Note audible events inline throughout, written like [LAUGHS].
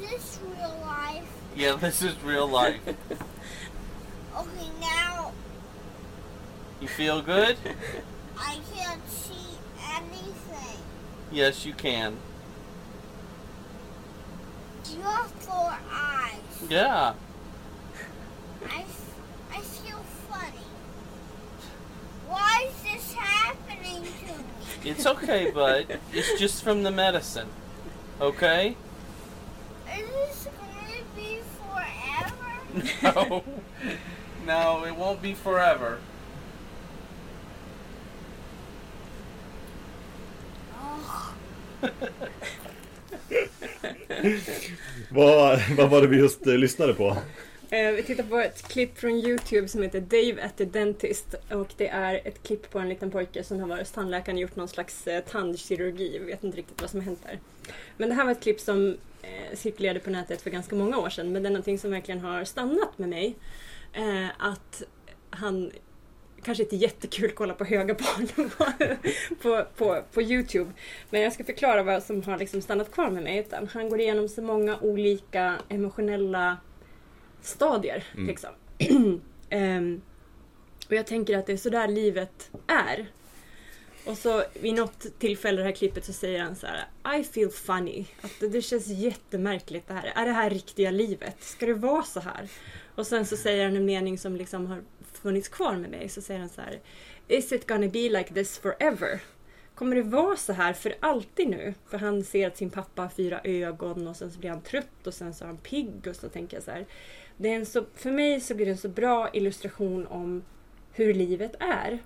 this real life? Yeah, this is real life. [LAUGHS] Okay, now You feel good? I can't see anything. Yes, you can. You have four eyes. Yeah. I, I feel funny. Why is this happening to me? It's okay, bud. It's just from the medicine. Okay? Is this going to be forever? [LAUGHS] No. No, it won't be forever. [LAUGHS] Vad, vad var det vi just eh, lyssnade på? Eh, vi tittar på ett klipp från Youtube som heter Dave at the Dentist. Och det är ett klipp på en liten pojke som har varit hos tandläkaren och gjort någon slags eh, tandkirurgi. Vi vet inte riktigt vad som har hänt där. Men det här var ett klipp som eh, cirkulerade på nätet för ganska många år sedan. Men det är någonting som verkligen har stannat med mig. Eh, att han kanske inte är jättekul att kolla på höga barn [LAUGHS] på, på, på, på Youtube. Men jag ska förklara vad som har liksom stannat kvar med mig. Utan han går igenom så många olika emotionella stadier. Mm. Liksom. [CLEARS THROAT] Ehm, och jag tänker att det är så där livet är. Och så vid något tillfälle i det här klippet så säger han så här I feel funny. Att det, det känns jättemärkligt det här. Är det här riktiga livet? Ska det vara så här? Och sen så säger han en mening som liksom har funnits kvar med mig. Så säger han så här Is it gonna be like this forever? Kommer det vara så här för alltid nu? För han ser att sin pappa har fyra ögon och sen så blir han trött och sen så är han pigg och så tänker jag så här. Det är en så, för mig så blir det en så bra illustration om hur livet är.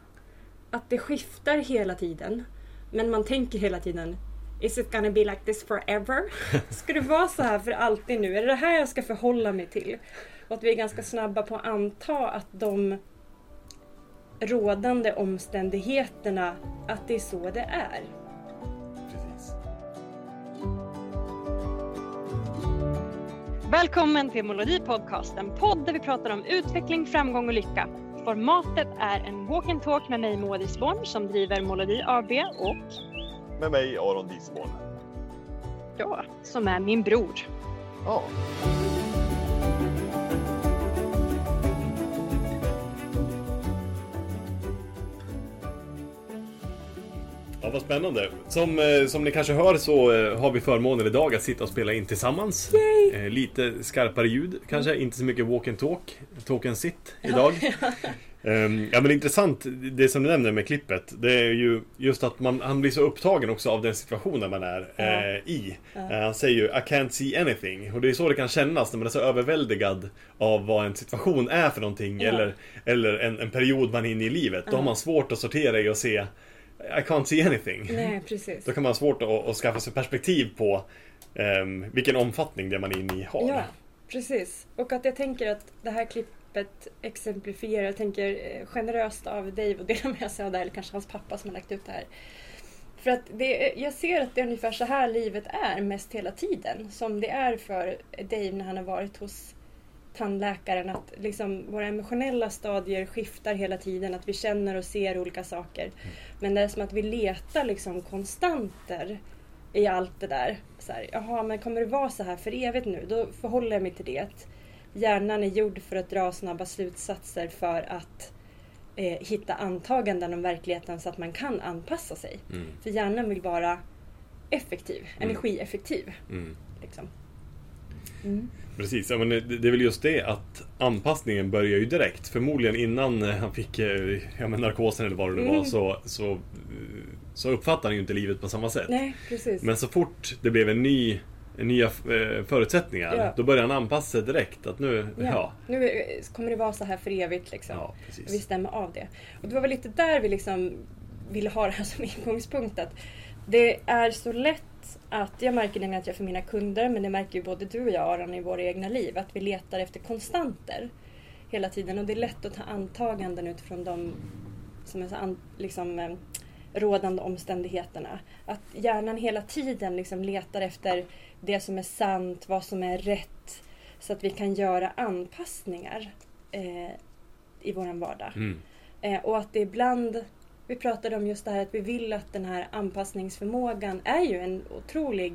Att det skiftar hela tiden. Men man tänker hela tiden Is it gonna be like this forever? [LAUGHS] Ska det vara så här för alltid nu? Är det det här jag ska förhålla mig till? Och att vi är ganska snabba på att anta att de rådande omständigheterna, att det är så det är. Precis. Välkommen till Molodi Podcast, en podd där vi pratar om utveckling, framgång och lycka. Formatet är en walk and talk med mig Moa Disborn som driver Molodi AB och Med mig Aron Disborn. ja, som är min bror. Ja. Ja, vad spännande. Som, eh, som ni kanske hör så eh, har vi förmånen idag att sitta och spela in tillsammans. Eh, lite skarpare ljud kanske, inte så mycket walk and talk, talk and sit idag. [LAUGHS] Ehm, ja men intressant, det som du nämner med klippet, det är ju just att man, han blir så upptagen också av den situationen man är eh, i. Han säger ju I can't see anything. Och det är så det kan kännas när man är så överväldigad av vad en situation är för någonting Ja. eller, eller en, en period man är inne i livet. Då har man svårt att sortera i och se I can't see anything. Nej, precis. Då kan man ha svårt att, att skaffa sig perspektiv på ehm, vilken omfattning det man är inne i har. Ja, precis. Och att jag tänker att det här klippet exemplifierar, jag tänker eh, generöst av Dave och dela med sig av det här, eller kanske hans pappa som har lagt ut det här. För att det, jag ser att det är ungefär så här livet är mest hela tiden. Som det är för Dave när han har varit hos tandläkaren. Att liksom våra emotionella stadier skiftar hela tiden. Att vi känner och ser olika saker. Men det är som att vi letar liksom konstanter i allt det där. Så här, Jaha, men kommer det vara så här för evigt nu? Då förhåller jag mig till det. Hjärnan är gjord för att dra snabba slutsatser för att eh, hitta antaganden om verkligheten så att man kan anpassa sig. Mm. För hjärnan vill vara effektiv, Mm. energieffektiv. Mm. Liksom. Mm. Precis, ja, men det, det är väl just det att anpassningen börjar ju direkt. Förmodligen innan eh, han fick eh, ja, men narkosen eller vad det nu var Mm. så, så, eh, så uppfattar han ju inte livet på samma sätt. Nej, precis. Men så fort det blev en ny, nya förutsättningar Ja. då började han anpassa sig direkt. Att nu, ja. Ja. Nu kommer det vara så här för evigt liksom. Ja, Vi stämmer av det. Och det var väl lite där vi liksom ville ha det här [LAUGHS] som ingångspunkt. Att det är så lätt att, jag märker nämligen att jag för mina kunder, men det märker ju både du och jag Aron i våra egna liv, att vi letar efter konstanter hela tiden. Och det är lätt att ta antaganden utifrån de som är så an, liksom, eh, rådande omständigheterna. Att hjärnan hela tiden liksom letar efter det som är sant, vad som är rätt. Så att vi kan göra anpassningar eh, i våran vardag. Mm. Eh, och att det ibland, vi pratade om just det här att vi vill att den här anpassningsförmågan är ju en otrolig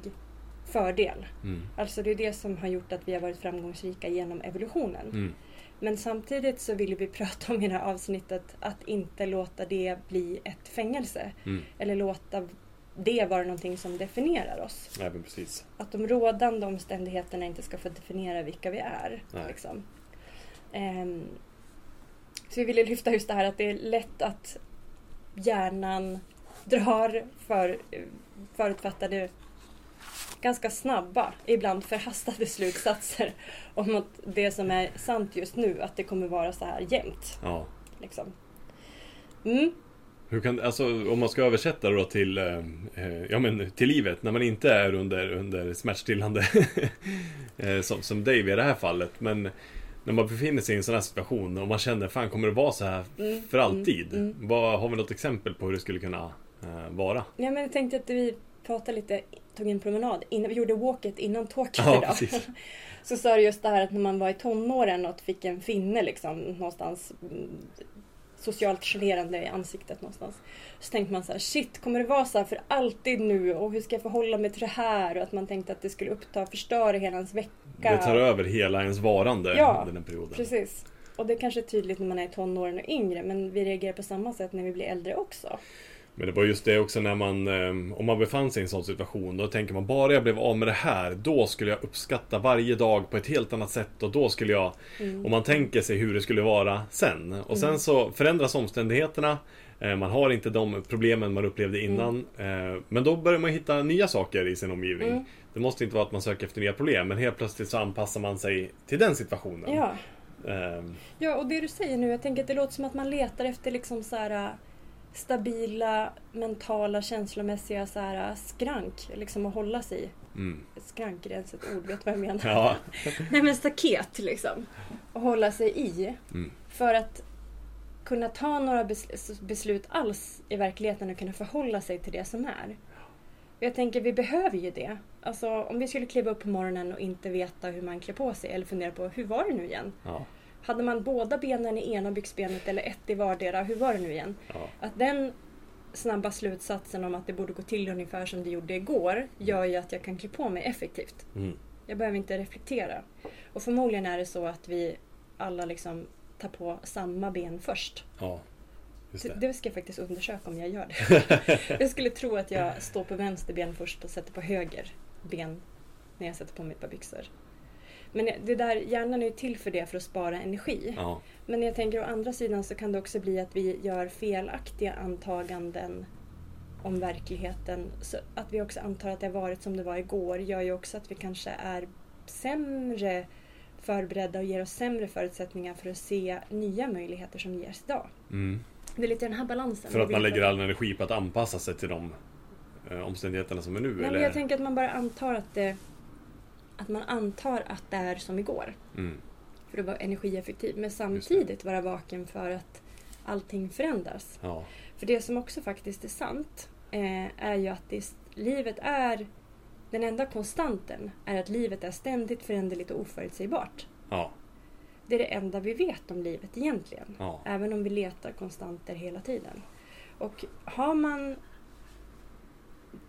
fördel. Mm. Alltså det är det som har gjort att vi har varit framgångsrika genom evolutionen. Mm. Men samtidigt så vill vi prata om i det här avsnittet att inte låta det bli ett fängelse. Mm. Eller låta det vara någonting som definierar oss. Men precis. Att de rådande omständigheterna inte ska få definiera vilka vi är. Liksom. Ehm, så vi ville lyfta just det här att det är lätt att hjärnan drar för förutfattade, ganska snabba, ibland förhastade slutsatser om att det som är sant just nu, att det kommer vara så här jämt. Ja. Liksom. Mm, Hur kan, alltså, om man ska översätta det då till, eh, eh, ja, men, till livet, när man inte är under, under smärtstillande [LAUGHS] eh, som, som Dave i det här fallet. Men när man befinner sig i en sån här situation och man känner, fan kommer det vara så här Mm, för alltid? mm, Vad, har vi något exempel på hur det skulle kunna eh, vara? Ja, men jag tänkte att vi pratade lite, tog en promenad, innan, vi gjorde walket innan Tokyo Ja, idag. precis. [LAUGHS] Så sa du just det här att när man var i tonåren och fick en finne liksom någonstans mm, socialt generande i ansiktet någonstans. Så tänkte man så här, shit, kommer det vara så här för alltid nu? Och hur ska jag förhålla mig till det här? Och att man tänkte att det skulle uppta, förstöra hela ens vecka. Det tar över hela ens varande Ja, under den perioden. Precis. Och det kanske är tydligt när man är i tonåren och yngre, men vi reagerar på samma sätt när vi blir äldre också. Men det var just det också när man, eh, om man befann sig i en sån situation, då tänker man bara jag blev av med det här, då skulle jag uppskatta varje dag på ett helt annat sätt och då skulle jag, Mm. om man tänker sig hur det skulle vara sen. Och sen så förändras omständigheterna, eh, man har inte de problemen man upplevde innan, eh, men då börjar man hitta nya saker i sin omgivning. Mm. Det måste inte vara att man söker efter nya problem, men helt plötsligt så anpassar man sig till den situationen. Ja. Eh, Ja, och det du säger nu, jag tänker att det låter som att man letar efter liksom så här stabila, mentala, känslomässiga så här, äh, skrank liksom att hålla sig i. mm. Skrank är ens ett ord, vet vad jag menar? Ja. [LAUGHS] Nej men staket liksom. Att hålla sig i. Mm. För att kunna ta några bes- beslut alls i verkligheten och kunna förhålla sig till det som är. Jag tänker vi behöver ju det. Alltså om vi skulle kliva upp på morgonen och inte veta hur man klär på sig eller fundera på hur var det nu igen? Ja. Hade man båda benen i ena byxbenet eller ett i vardera, hur var det nu igen? Ja. Att den snabba slutsatsen om att det borde gå till ungefär som det gjorde igår gör ju att jag kan klä på mig effektivt. Mm. Jag behöver inte reflektera. Och förmodligen är det så att vi alla liksom tar på samma ben först. ja. Det. det ska jag faktiskt undersöka om jag gör det. [LAUGHS] jag skulle tro att jag står på vänster ben först och sätter på höger ben när jag sätter på mig ett par byxor. Men det där, hjärnan är ju till för det, för att spara energi. Ja. Men jag tänker å andra sidan så kan det också bli att vi gör felaktiga antaganden om verkligheten. Så att vi också antar att det har varit som det var igår gör ju också att vi kanske är sämre förberedda och ger oss sämre förutsättningar för att se nya möjligheter som ges idag. Mm. Det är lite den här balansen. För att man lägger all energi på att anpassa sig till de eh, omständigheterna som är nu? Nej, eller? men jag tänker att man bara antar att det att man antar att det är som igår. mm. För att vara energieffektiv. Men samtidigt vara vaken för att allting förändras. Ja. För det som också faktiskt är sant eh, är ju att det, livet är den enda konstanten är att livet är ständigt föränderligt och oförutsägbart. Ja. Det är det enda vi vet om livet egentligen. Ja. Även om vi letar konstanter hela tiden. Och har man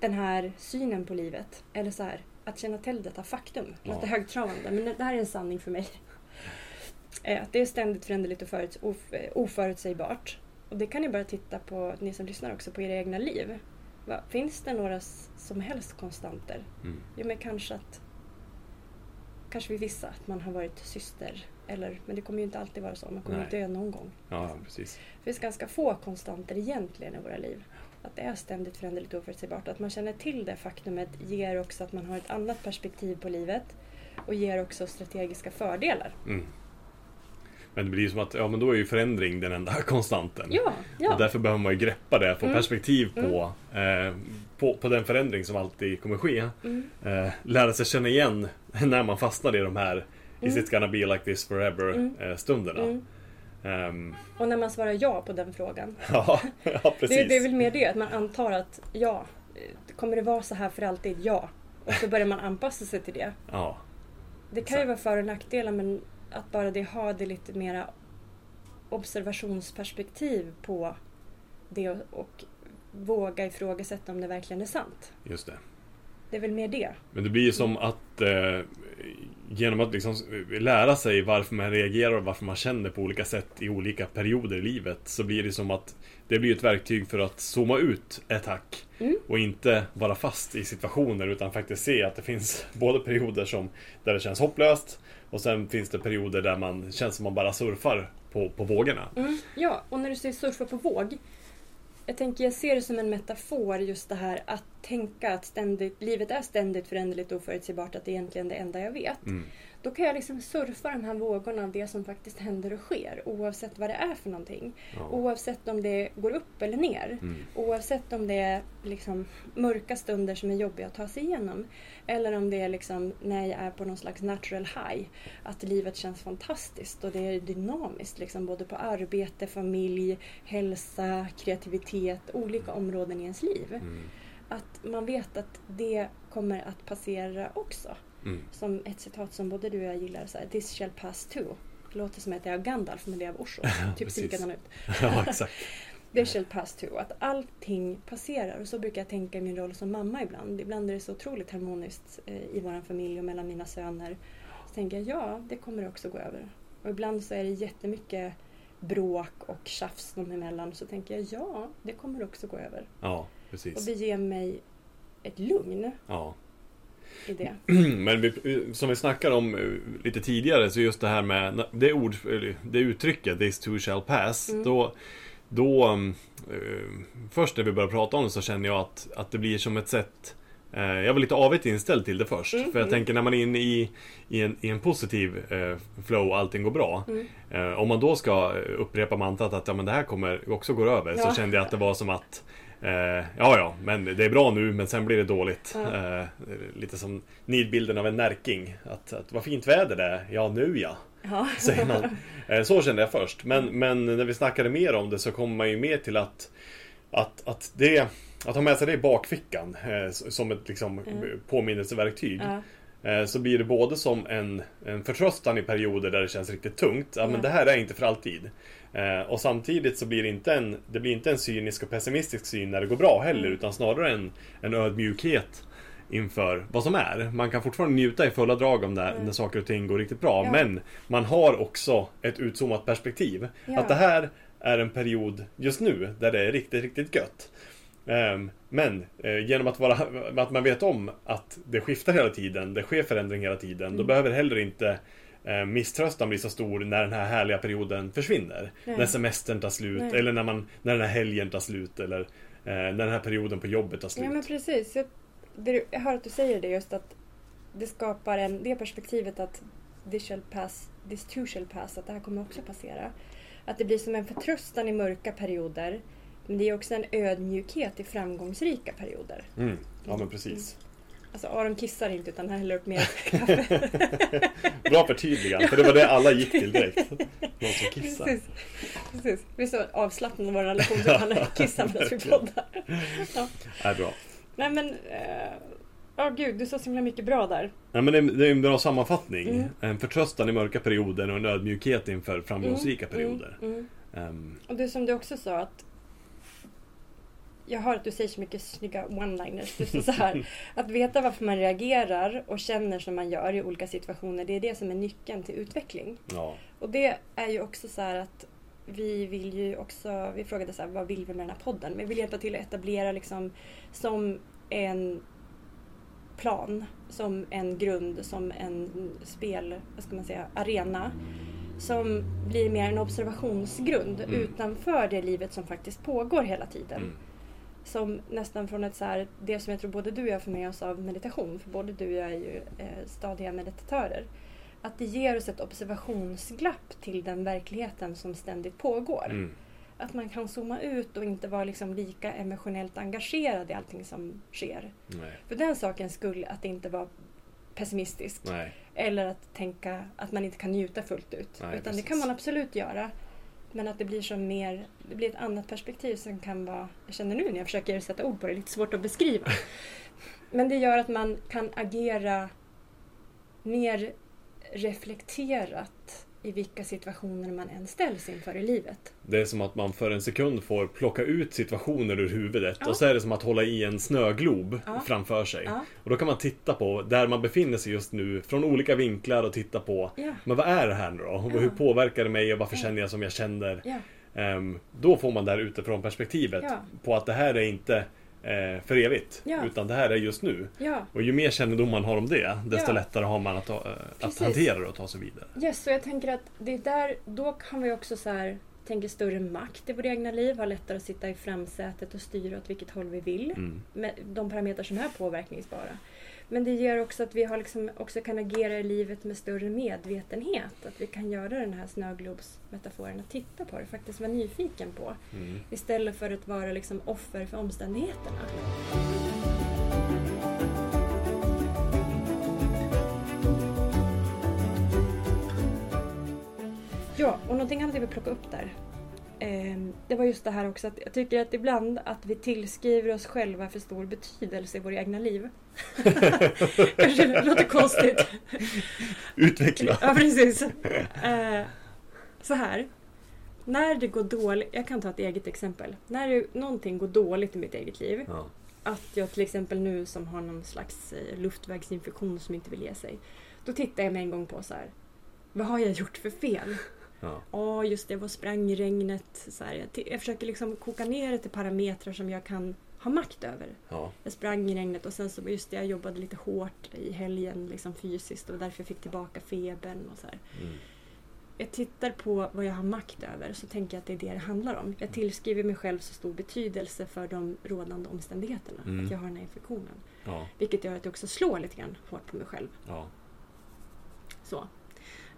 den här synen på livet, eller så här, att känna till detta faktum, Ja. låter högtravande, men det här är en sanning för mig. [LAUGHS] Eh, Att det är ständigt föränderligt och föruts- eh, oförutsägbart. Och det kan ni bara titta på, ni som lyssnar också, på era egna liv. Va, finns det några som helst konstanter? Mm. Jo men kanske att Kanske vid vissa att man har varit syster. Eller, men det kommer ju inte alltid vara så. Man kommer ju Nej. dö någon gång. ja, precis. Det finns ganska få konstanter egentligen i våra liv. Att det är ständigt föränderligt och oförutsägbart. Att man känner till det faktumet ger också att man har ett annat perspektiv på livet. Och ger också strategiska fördelar. Mm. Men det blir ju som att, ja men då är ju förändring den enda [LAUGHS] konstanten. Ja, ja. Och därför behöver man ju greppa det, få Mm. perspektiv på, eh, på, på den förändring som alltid kommer ske. Mm. Eh, lära sig känna igen [LAUGHS] när man fastnar i de här Is Mm. it gonna be like this forever Mm. eh, stunderna. Ehm, Och när man svarar ja på den frågan. [LAUGHS] ja, ja, precis. Det, det är väl mer det, att man antar att ja, kommer det vara så här för alltid? Ja. Och så börjar man anpassa sig till det. Ja, Det kan ju Exakt. vara för och nackdelar men att bara det ha det lite mera observationsperspektiv på det och, och våga ifrågasätta om det verkligen är sant. just det. Det är väl mer det. Men det blir ju som att eh, genom att liksom lära sig varför man reagerar och varför man känner på olika sätt i olika perioder i livet så blir det som att det blir ett verktyg för att zooma ut ett hack Mm. och inte vara fast i situationer utan faktiskt se att det finns [LAUGHS] både perioder som där det känns hopplöst och sen finns det perioder där man känns som man bara surfar på, på vågorna. Mm, ja, och när du säger surfa på våg. Jag tänker, jag ser det som en metafor just det här att tänka att ständigt, livet är ständigt föränderligt och oförutsägbart, att det är egentligen det enda jag vet. Mm. Då kan jag liksom surfa de här vågorna av det som faktiskt händer och sker oavsett vad det är för någonting. Ja. Oavsett om det går upp eller ner. Mm. Oavsett om det är liksom mörka stunder som är jobbiga att ta sig igenom. Eller om det är liksom när jag är på någon slags natural high. Att livet känns fantastiskt och det är dynamiskt. Liksom både på arbete, familj, hälsa, kreativitet, olika områden i ens liv. Mm. Att man vet att det kommer att passera också. Mm. Som ett citat som både du och jag gillar. Så här, This shall pass too. Det låter som att jag är Gandalf men det är av Osho. [LAUGHS] typ likadan ut. [LAUGHS] ja, exakt. [LAUGHS] This shall pass too. Att allting passerar. Och så brukar jag tänka i min roll som mamma ibland. Ibland är det så otroligt harmoniskt eh, i vår familj och mellan mina söner. Så tänker jag, ja, det kommer också gå över. Och ibland så är det jättemycket bråk och tjafs dem emellan. Så tänker jag, ja, det kommer också gå över. Ja, precis. det ger mig ett lugn Ja. i det. [CLEARS THROAT] Men vi, som vi snackade om eh, lite tidigare så just det här med det, ord, det uttrycket This too shall pass. Mm. Då, då eh, Först när vi började prata om det så känner jag att, att det blir som ett sätt eh, jag var lite avigt inställd till det först. Mm, för jag tänker när man är inne i, i, en, i en positiv flow och allting går bra. Mm. Om man då ska upprepa mantrat att ja, men det här kommer också gå över. Ja. Så kände jag att det var som att eh, Ja, ja, men det är bra nu men sen blir det dåligt. Ja. Eh, lite som nidbilden av en närking. Att, att vad fint väder det är. Ja, nu ja. Ja. [LAUGHS] Säger man. Eh, så kände jag först. Men, men när vi snackade mer om det så kom man ju mer till att att, att, det, att ha med sig det i bakfickan eh, som ett liksom, Mm. påminnelseverktyg. Ja. Eh, Så blir det både som en, en förtröstan i perioder där det känns riktigt tungt. Ja, men det här är inte för alltid. Eh, Och samtidigt så blir det inte en, det blir inte en cynisk och pessimistisk syn när det går bra heller. Utan snarare en, en ödmjukhet inför vad som är. Man kan fortfarande njuta i fulla drag om det Mm. när saker och ting går riktigt bra. Ja. Men man har också ett utzoomat perspektiv. Ja. Att det här är en period just nu där det är riktigt, riktigt gött. Ehm, Men eh, genom att, vara, [LAUGHS] att man vet om att det skiftar hela tiden, det sker förändring hela tiden, Mm. då behöver heller inte eh, misströstan bli så stor när den här härliga perioden försvinner. Nej. När semestern tar slut, Nej. eller när, man, när den här helgen tar slut, eller eh, när den här perioden på jobbet tar slut. Ja men precis. Jag, du- jag hör att du säger det just att det skapar en, det perspektivet att this, shall pass, this too shall pass, att det här kommer också passera. Att det blir som en förtröstan i mörka perioder. Men det är också en ödmjukhet i framgångsrika perioder. Mm. Ja men precis. Alltså Aron kissar inte utan han häller upp mer [LAUGHS] kaffe. Bra förtydligande, för det var det alla gick till direkt. Någon som kissar. Precis. Precis. Vi är så avslappnade i vår relation [LAUGHS] så han [LAUGHS] kissar medan vi poddar. Ja. Är bra. Nej men, eh, ja gud du sa så himla mycket bra där. Ja, men det, är, det är en bra sammanfattning. Mm. En förtröstan i mörka perioder och en ödmjukhet inför framgångsrika Mm, perioder. Mm, mm. Ehm, Och det som du också sa att jag hör att du säger så mycket snygga one-liners. Du så här, [LAUGHS] att veta varför man reagerar och känner som man gör i olika situationer, det är det som är nyckeln till utveckling. ja. Och det är ju också så här att vi vill ju också, vi frågade så här, vad vill vi med den här podden? Men vi vill hjälpa till att etablera liksom som en plan, som en grund, som en spel, vad ska man säga, arena. Som blir mer en observationsgrund Mm. utanför det livet som faktiskt pågår hela tiden. Mm. Som nästan från ett så här, det som jag tror både du och jag får med oss av meditation, för både du och jag är ju eh, stadiga meditatörer. Att det ger oss ett observationsglapp till den verkligheten som ständigt pågår. Mm. Att man kan zooma ut och inte vara liksom lika emotionellt engagerad i allting som sker. Nej. För den sakens skull att inte vara pessimistisk. Nej. Eller att tänka att man inte kan njuta fullt ut. Nej, Utan precis. det kan man absolut göra. Men att det blir som mer, det blir ett annat perspektiv som kan vara, jag känner nu när jag försöker sätta ord på det, lite svårt att beskriva. [LAUGHS] Men det gör att man kan agera mer reflekterat i vilka situationer man än ställs inför i livet. Det är som att man för en sekund får plocka ut situationer ur huvudet Ja. och så är det som att hålla i en snöglob Ja. framför sig. Ja. Och då kan man titta på där man befinner sig just nu från olika vinklar och titta på. Men vad är det här nu då? Och. Hur påverkar det mig och varför känner jag som jag känner? Ehm, då får man där utifrån perspektivet på att det här är inte eh, för evigt. Ja. Utan det här är just nu. ja. Och ju mer kännedom man har om det, desto Ja. lättare har man att, ta, eh, att hantera det och ta sig vidare. Yes, och jag tänker att det är där, då kan vi också så här, tänka större makt i våra egna liv, ha lättare att sitta i framsätet och styra åt vilket håll vi vill. Mm. Med de parametrar som är påverkningsbara. Men det ger också att vi har liksom också kan agera i livet med större medvetenhet. Att vi kan göra den här snöglobsmetaforen, att titta på det, faktiskt vara nyfiken på. Mm. Istället för att vara liksom offer för omständigheterna. Ja, och någonting annat jag vill plocka upp där. ehm, Det var just det här också att jag tycker att ibland att vi tillskriver oss själva för stor betydelse i våra egna liv. [LAUGHS] Kanske låter konstigt. Utveckla! Ja, precis. Eh, så här. När det går dåligt, jag kan ta ett eget exempel. När det, någonting går dåligt i mitt eget liv. Ja. Att jag till exempel nu som har någon slags eh, luftvägsinfektion som inte vill ge sig. Då tittar jag mig en gång på så här. Vad har jag gjort för fel? Ja. Ja, just det, var sprang regnet. Så här, jag, jag försöker liksom koka ner det till parametrar som jag kan ha makt över. Ja. Jag sprang i regnet och sen så just det, jag jobbade lite hårt i helgen liksom fysiskt och därför jag fick tillbaka febern och så. Mm. Jag tittar på vad jag har makt över så tänker jag att det är det det handlar om. Jag tillskriver mig själv så stor betydelse för de rådande omständigheterna. Mm. Att jag har den här infektionen. Ja. Vilket gör att jag också slår lite grann hårt på mig själv. Ja. Så.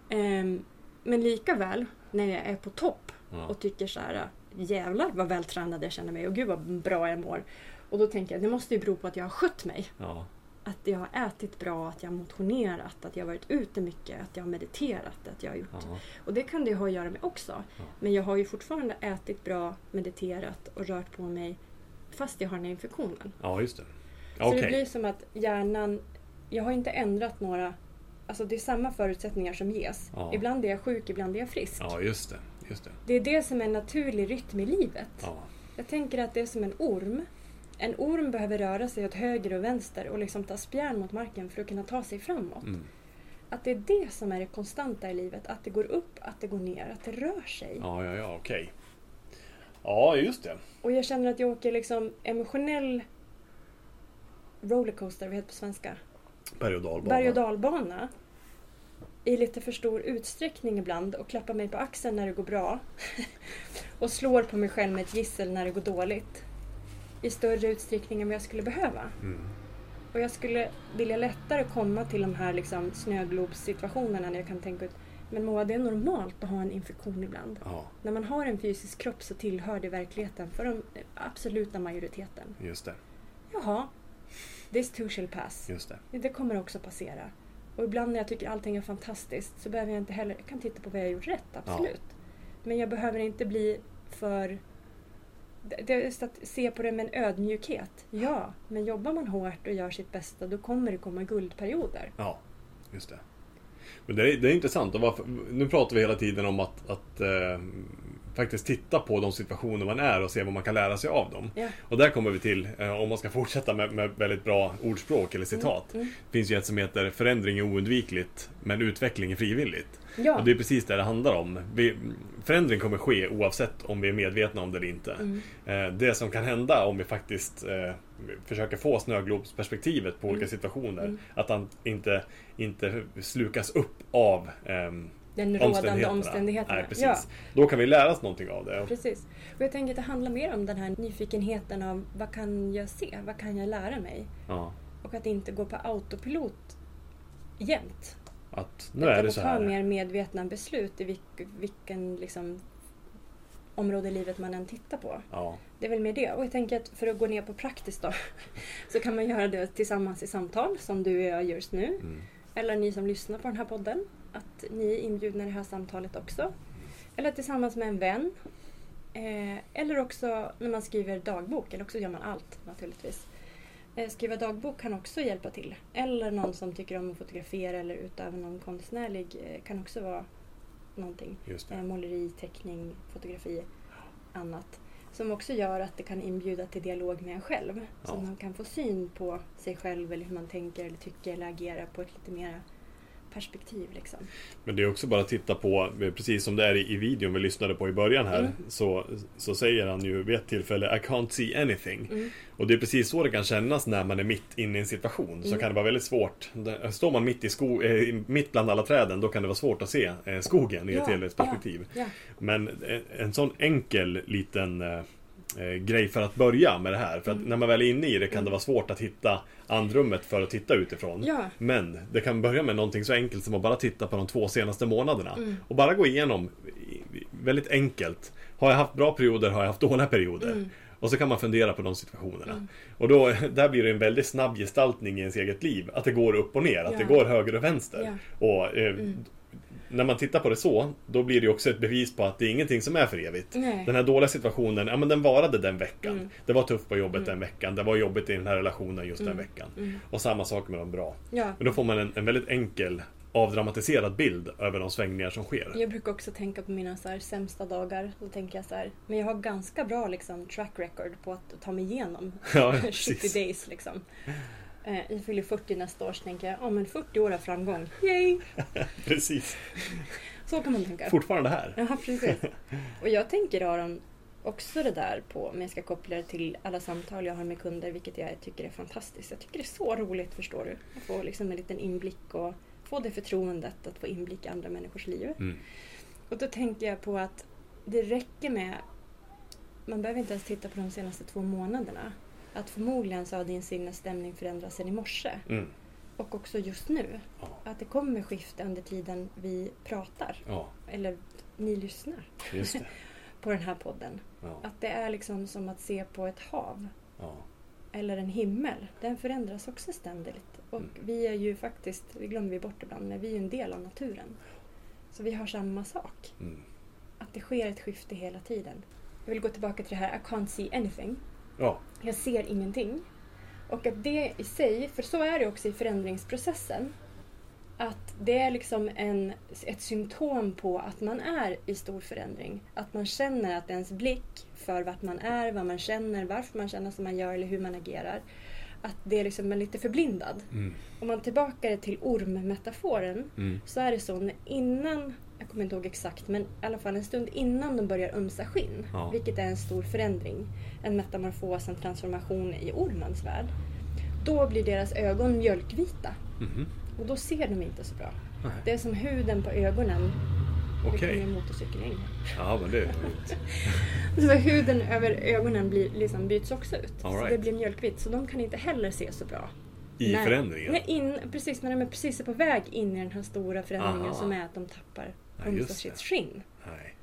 Ehm, men lika väl när jag är på topp Ja. och tycker så här jävlar vad vältränad jag känner mig och gud vad bra jag mår. Och då tänker jag det måste ju bero på att jag har skött mig. Ja. Att jag har ätit bra, att jag har motionerat, att jag har varit ute mycket, att jag har mediterat, att jag har gjort Ja. Och det kan det ha att göra med också. Ja. Men jag har ju fortfarande ätit bra, mediterat och rört på mig fast jag har den här infektionen. ja, just det. Så Okej. det blir som att hjärnan... Jag har inte ändrat några... Alltså det är samma förutsättningar som ges. Ja. Ibland är jag sjuk, ibland är jag frisk. Ja, just det. Just det. Det är det som är en naturlig rytm i livet. Ja. Jag tänker att det är som en orm. En orm behöver röra sig åt höger och vänster och liksom ta spjärn mot marken för att kunna ta sig framåt. Mm. Att det är det som är det konstanta i livet. Att det går upp, att det går ner, att det rör sig. Ja, ja, ja, okej. Ja, just det. Och jag känner att jag åker liksom emotionell rollercoaster, vad heter det på svenska? Berg och dalbana. Berg och dalbana. I lite för stor utsträckning ibland och klappar mig på axeln när det går bra. [LAUGHS] och slår på mig själv med ett gissel när det går dåligt. I större utsträckning än vad jag skulle behöva. Mm. Och jag skulle vilja lättare komma till de här liksom snöglobssituationerna när jag kan tänka ut men Moa, det är normalt att ha en infektion ibland. Ja, När man har en fysisk kropp så tillhör det verkligheten för den absoluta majoriteten. just det. Jaha, this too shall pass. Just det. Det kommer också passera. Och ibland när jag tycker allting är fantastiskt så behöver jag inte heller... Jag kan titta på vad jag har gjort rätt, absolut. Men jag behöver inte bli för... Det är just att se på det med en ödmjukhet. Ja, men jobbar man hårt och gör sitt bästa då kommer det komma guldperioder. Ja, just det. Men det är, det är intressant. Och varför, nu pratar vi hela tiden om att, att eh, faktiskt titta på de situationer man är och se vad man kan lära sig av dem. Ja. Och där kommer vi till, eh, om man ska fortsätta med, med väldigt bra ordspråk eller citat. Mm, Det finns ju ett som heter förändring är oundvikligt, men utveckling är frivilligt. Ja, Och det är precis det det handlar om. Vi, förändring kommer ske oavsett om vi är medvetna om det eller inte. Mm. Eh, det som kan hända om vi faktiskt eh, försöker få snöglobsperspektivet på olika situationer. Mm. Att han inte, inte slukas upp av ehm, den rådande omständigheterna. Nej, precis. Ja, Då kan vi lära oss någonting av det. precis. Och jag tänker att det handlar mer om den här nyfikenheten av vad kan jag se? Vad kan jag lära mig? Ja, Och att inte gå på autopilot jämt. att nu Utan är det att så ta här. mer medvetna beslut i vilk, vilken liksom, område i livet man än tittar på. Ja, Det är väl mer det. Och jag tänker att för att gå ner på praktiskt då [LAUGHS] så kan man göra det tillsammans i samtal som du och jag gör just nu. mm, Eller ni som lyssnar på den här podden. Att ni är inbjudna i det här samtalet också. Eller tillsammans med en vän. Eh, eller också när man skriver dagbok. Eller också gör man allt naturligtvis. Eh, skriva dagbok kan också hjälpa till. Eller någon som tycker om att fotografera eller utöva någon konstnärlig eh, kan också vara någonting. Just det. måleri, teckning, fotografi, annat. Som också gör att det kan inbjuda till dialog med en själv. Så Ja. man kan få syn på sig själv eller hur man tänker eller tycker eller agerar på ett lite mer perspektiv. Liksom. Men det är också bara att titta på, precis som det är i, videon vi lyssnade på i början här, Mm. så, så säger han ju vid ett tillfälle I can't see anything. Mm. Och det är precis så det kan kännas när man är mitt inne i en situation. Så Mm. kan det vara väldigt svårt. Står man mitt, i sko, eh, mitt bland alla träden, då kan det vara svårt att se eh, skogen i ett Ja, helhetsperspektiv. Ja, Men en, en sån enkel liten eh, eh, grej för att börja med det här. För att Mm. när man väl är inne i det kan det vara svårt att hitta andrummet för att titta utifrån. ja. Men det kan börja med någonting så enkelt som att bara titta på de två senaste månaderna. Mm. Och bara gå igenom väldigt enkelt. Har jag haft bra perioder? Har jag haft dåliga perioder? Mm. Och så kan man fundera på de situationerna. Mm. Och då, [LAUGHS] där blir det en väldigt snabb gestaltning i ens eget liv. Att det går upp och ner, att Ja. det går höger och vänster. Ja. Och eh, Mm. När man tittar på det så, då blir det också ett bevis på att det är ingenting som är för evigt. Nej. Den här dåliga situationen, ja men den varade den veckan. Mm. Det var tufft på jobbet Mm. den veckan. Det var jobbigt i den här relationen just den Mm. veckan. Mm. Och samma sak med de bra. ja. Men då får man en, en väldigt enkel avdramatiserad bild över de svängningar som sker. Jag brukar också tänka på mina så här, sämsta dagar. Då tänker jag så här, men jag har ganska bra liksom, track record på att ta mig igenom Ja, [LAUGHS] 70 precis. days. Liksom. Eh, jag fyller 40 nästa år så tänker jag, ja men 40 år av framgång. Yay! [LAUGHS] precis. Så kan man tänka. Fortfarande här. Ja, precis. Och jag tänker Aron, också det där på, om jag ska koppla det till alla samtal jag har med kunder, vilket jag tycker är fantastiskt. Jag tycker det är så roligt, förstår du. Att få liksom en liten inblick och få det förtroendet att få inblick i andra människors liv. Mm. Och då tänker jag på att det räcker med, man behöver inte ens titta på de senaste två månaderna. Att förmodligen så har din sinnesstämning förändrats sedan i morse. Mm. Och också just nu. Ja. Att det kommer skifta under tiden vi pratar. ja, Eller ni lyssnar [LAUGHS] på den här podden. Ja, Att det är liksom som att se på ett hav. Eller en himmel. Den förändras också ständigt. Och Mm. vi är ju faktiskt, det glömmer vi bort ibland, men vi är ju en del av naturen. Så vi har samma sak. Mm. Att det sker ett skifte hela tiden. Jag vill gå tillbaka till det här I can't see anything. ja. Jag ser ingenting. Och att det i sig, för så är det också i förändringsprocessen, att det är liksom en, ett symptom på att man är i stor förändring. Att man känner att ens blick för vart man är, vad man känner, varför man känner som man gör eller hur man agerar, att det är liksom lite förblindad. Mm. Om man tillbaka det till ormmetaforen Mm. så är det så när innan, jag kommer inte ihåg exakt, men i alla fall en stund innan de börjar ömsa skinn, Ja. vilket är en stor förändring, en metamorfos, en transformation i ormens värld, då blir deras ögon mjölkvita Mhm. och då ser de inte så bra. Nej. Det är som huden på ögonen. Okej. Nu kommer motorcykeln in. Ja, men det är. [LAUGHS] Så huden över ögonen blir, liksom byts också ut. All Så right. det blir mjölkvitt, så de kan inte heller se så bra. I Nej. förändringen. Nej, in, precis, när de är precis på väg in i den här stora förändringen Aha. som är att de tappar Just sitt skinn. Nej.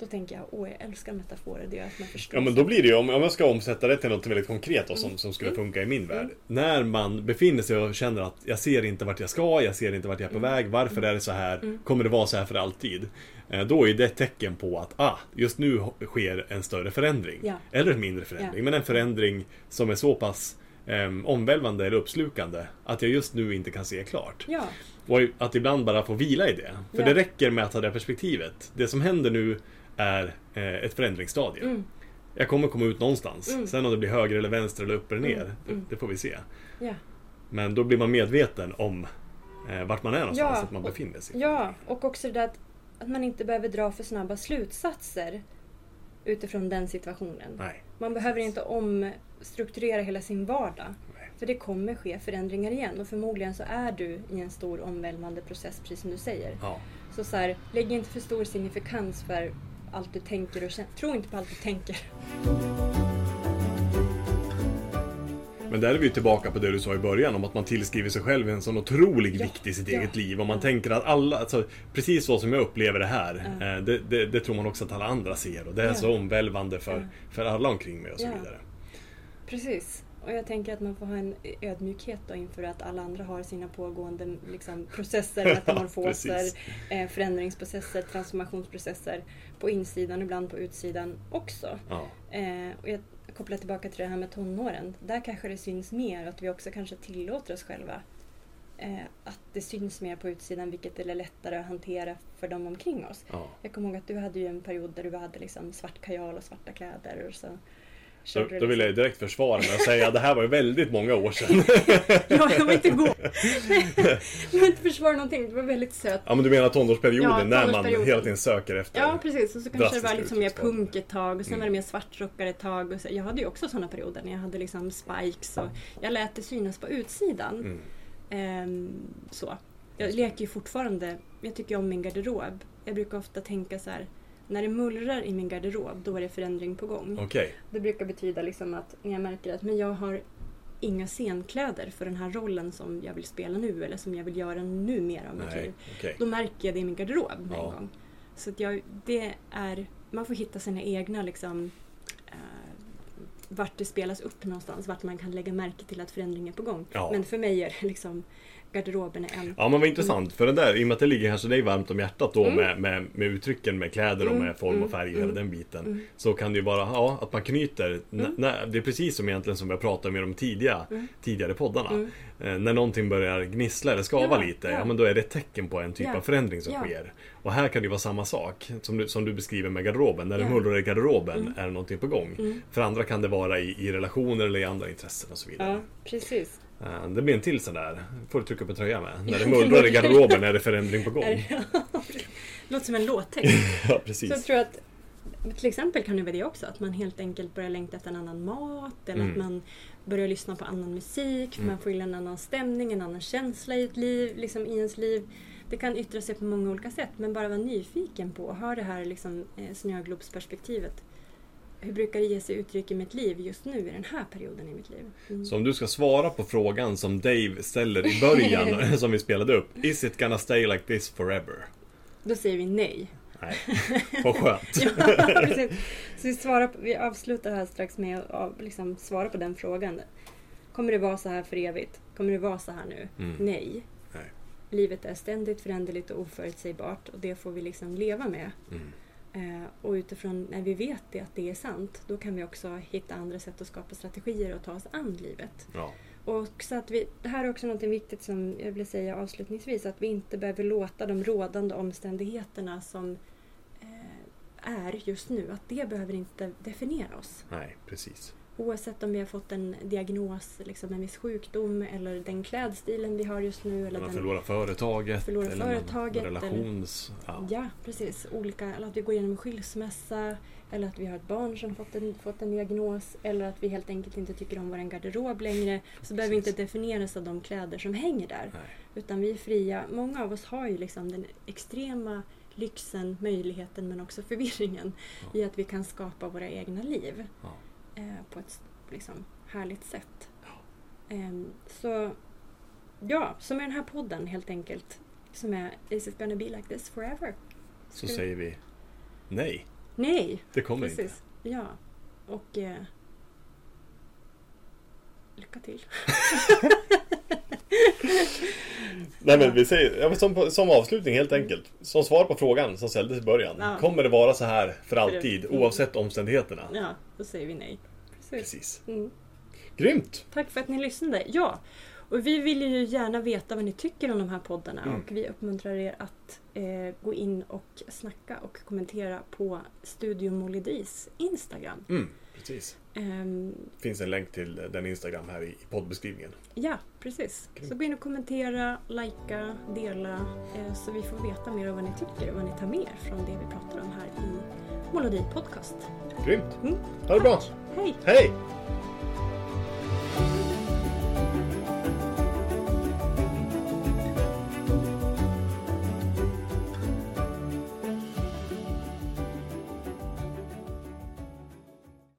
Då tänker jag, åh jag älskar metaforer, det gör att man förstår. Ja men då blir det ju, om om jag ska omsätta det till något väldigt konkret då, som, Mm. som skulle Mm. funka i min värld. Mm. När man befinner sig och känner att jag ser inte vart jag ska, jag ser inte vart jag är på Mm. väg, varför är det så här? Mm. Kommer det vara så här för alltid? Eh, Då är det ett tecken på att ah, just nu sker en större förändring. Ja. Eller en mindre förändring, Ja. men en förändring som är så pass eh, omvälvande eller uppslukande att jag just nu inte kan se klart. Ja, Och att ibland bara få vila i det. För Ja. det räcker med att ha det perspektivet. Det som händer nu är eh, ett förändringsstadie. mm, Jag kommer komma ut någonstans. Mm. Sen om det blir höger eller vänster eller upp eller ner, Mm, det, mm. det får vi se. ja. Men då blir man medveten om eh, vart man är någonstans, Ja, att man befinner sig. ja, och också det där att, att man inte behöver dra för snabba slutsatser utifrån den situationen. Nej. Man behöver inte omstrukturera hela sin vardag. Nej. För det kommer ske förändringar igen och förmodligen så är du i en stor omvälvande process precis som du säger. Ja. Så, så här, lägg inte för stor signifikans för allt du tänker och känner. Tro inte på allt du tänker. Men där är vi tillbaka på det du sa i början om att man tillskriver sig själv en sån otrolig Ja. vikt i sitt Ja. eget liv. Och man tänker att alla, alltså, precis så som jag upplever det här, Ja. eh, det, det, det tror man också att alla andra ser. Och det är så omvälvande för, för alla omkring mig och så vidare. Precis. Och jag tänker att man får ha en ödmjukhet då inför att alla andra har sina pågående liksom, processer, metamorfoser, [LAUGHS] eh, förändringsprocesser, transformationsprocesser på insidan och ibland på utsidan också. Ja. Eh, och jag kopplar tillbaka till det här med tonåren. Där kanske det syns mer att vi också kanske tillåter oss själva eh, att det syns mer på utsidan vilket är lättare att hantera för de omkring oss. Ja. Jag kommer ihåg att du hade ju en period där du hade liksom svart kajal och svarta kläder. Och så Då, då vill jag liksom- direkt försvara mig och säga att det här var ju väldigt många år sedan. [LAUGHS] Ja, jag vill inte gå. [LAUGHS] jag vill inte försvara någonting. Det var väldigt söt. Ja men du menar tonårsperioden Ja, när man hela tiden söker efter... Ja, precis. Och så kanske det var liksom mer punk ett tag och sen Mm. var det mer svartrockare ett tag. Och så, jag hade ju också sådana perioder när jag hade liksom spikes och jag lät det synas på utsidan. Mm. Ehm, så. Jag leker ju fortfarande, jag tycker om min garderob. Jag brukar ofta tänka så här, när det mullrar i min garderob då är det förändring på gång. Okej. Det brukar betyda liksom att när jag märker att men jag har inga scenkläder för den här rollen som jag vill spela nu eller som jag vill göra nu mer av mitt liv. Då märker jag det i min garderob Ja. en gång. Så att jag, det är, man får hitta sina egna liksom eh, vart det spelas upp någonstans, vart man kan lägga märke till att förändring är på gång. Ja. Men för mig är det liksom garderoben är en. Ja men vad intressant, för den där, i och med att det ligger kanske dig varmt om hjärtat då Mm. med, med, med uttrycken med kläder och Mm, med form och mm, färg och hela mm, den biten. Så kan det ju vara, ja, att man knyter, det är precis som egentligen som jag pratade med de tidiga, tidigare poddarna. Eh, när någonting börjar gnissla eller skava Ja, lite, ja. ja men då är det ett tecken på en typ Ja, av förändring som sker. Och här kan det vara samma sak, som du, som du beskriver med garderoben. När det mullrar i garderoben Mm. är det någonting på gång. Mm. För andra kan det vara i, i relationer eller i andra intressen och så vidare. Ja, precis. Eh, Det blir en till sån där, får du trycka på tröja med. När det [LAUGHS] mullrar i garderoben är det förändring på gång. [LAUGHS] Låter som en låttext. [LAUGHS] Ja, Så jag precis. tror att till exempel kan det vara det också, att man helt enkelt börjar längta efter en annan mat eller Mm. att man börjar lyssna på annan musik för Mm. man får in en annan stämning, en annan känsla i ett liv, liksom i ens liv. Det kan yttra sig på många olika sätt men bara vara nyfiken på, ha det här liksom, eh, snöglobsperspektivet. Hur brukar det ge sig uttryck i mitt liv just nu i den här perioden i mitt liv? Mm. Så om du ska svara på frågan som Dave ställer i början, [LAUGHS] som vi spelade upp. Is it gonna stay like this forever? Då säger vi nej. Nej, vad skönt. [LAUGHS] Ja, precis. Så vi, svarar vi avslutar här strax med att liksom svara på den frågan. Kommer det vara så här för evigt? Kommer det vara så här nu? Mm. Nej. Nej. Livet är ständigt föränderligt och oförutsägbart och det får vi liksom leva med. Mm. Eh, och utifrån när vi vet det, att det är sant, då kan vi också hitta andra sätt att skapa strategier och ta oss an livet. Ja. Och så att vi, det här är också något viktigt som jag vill säga avslutningsvis, att vi inte behöver låta de rådande omständigheterna som eh, är just nu, att det behöver inte definiera oss. Nej, precis. Oavsett om vi har fått en diagnos, liksom en viss sjukdom eller den klädstilen vi har just nu. Eller Man förlorar företaget. Förlorar eller företaget, relations... Ja. Ja, precis. Olika, eller att vi går igenom en skilsmässa. Eller att vi har ett barn som fått en, fått en diagnos. Eller att vi helt enkelt inte tycker om vår garderob längre. Så behöver vi inte definieras av de kläder som hänger där. Nej. Utan vi är fria. Många av oss har ju liksom den extrema lyxen, möjligheten men också förvirringen Ja. i att vi kan skapa våra egna liv Ja. Eh, på ett liksom, härligt sätt. Ehm, så ja, som med den här podden helt enkelt. Som är Is it gonna be like this forever? Så Ska- säger vi nej, Nej, det kommer precis. Ja, och eh, lycka till. [LAUGHS] Nej men vi säger, ja, som, som avslutning helt enkelt. Som svar på frågan som ställdes i början. Ja. Kommer det vara så här för alltid Mm. oavsett omständigheterna? Ja, då säger vi nej. Precis. Mm. Grymt! Tack för att ni lyssnade. Ja, och vi vill ju gärna veta vad ni tycker om de här poddarna Mm. och vi uppmuntrar er att eh, gå in och snacka och kommentera på Studio Molidis Instagram. Mm, precis. Ehm, Finns en länk till den Instagram här i poddbeskrivningen. ja, precis. Så gå in och kommentera, likea, dela eh, så vi får veta mer om vad ni tycker och vad ni tar med er från det vi pratar om här i Molodi Podcast. Grymt! Mm. Ha det bra! Hej! Hej!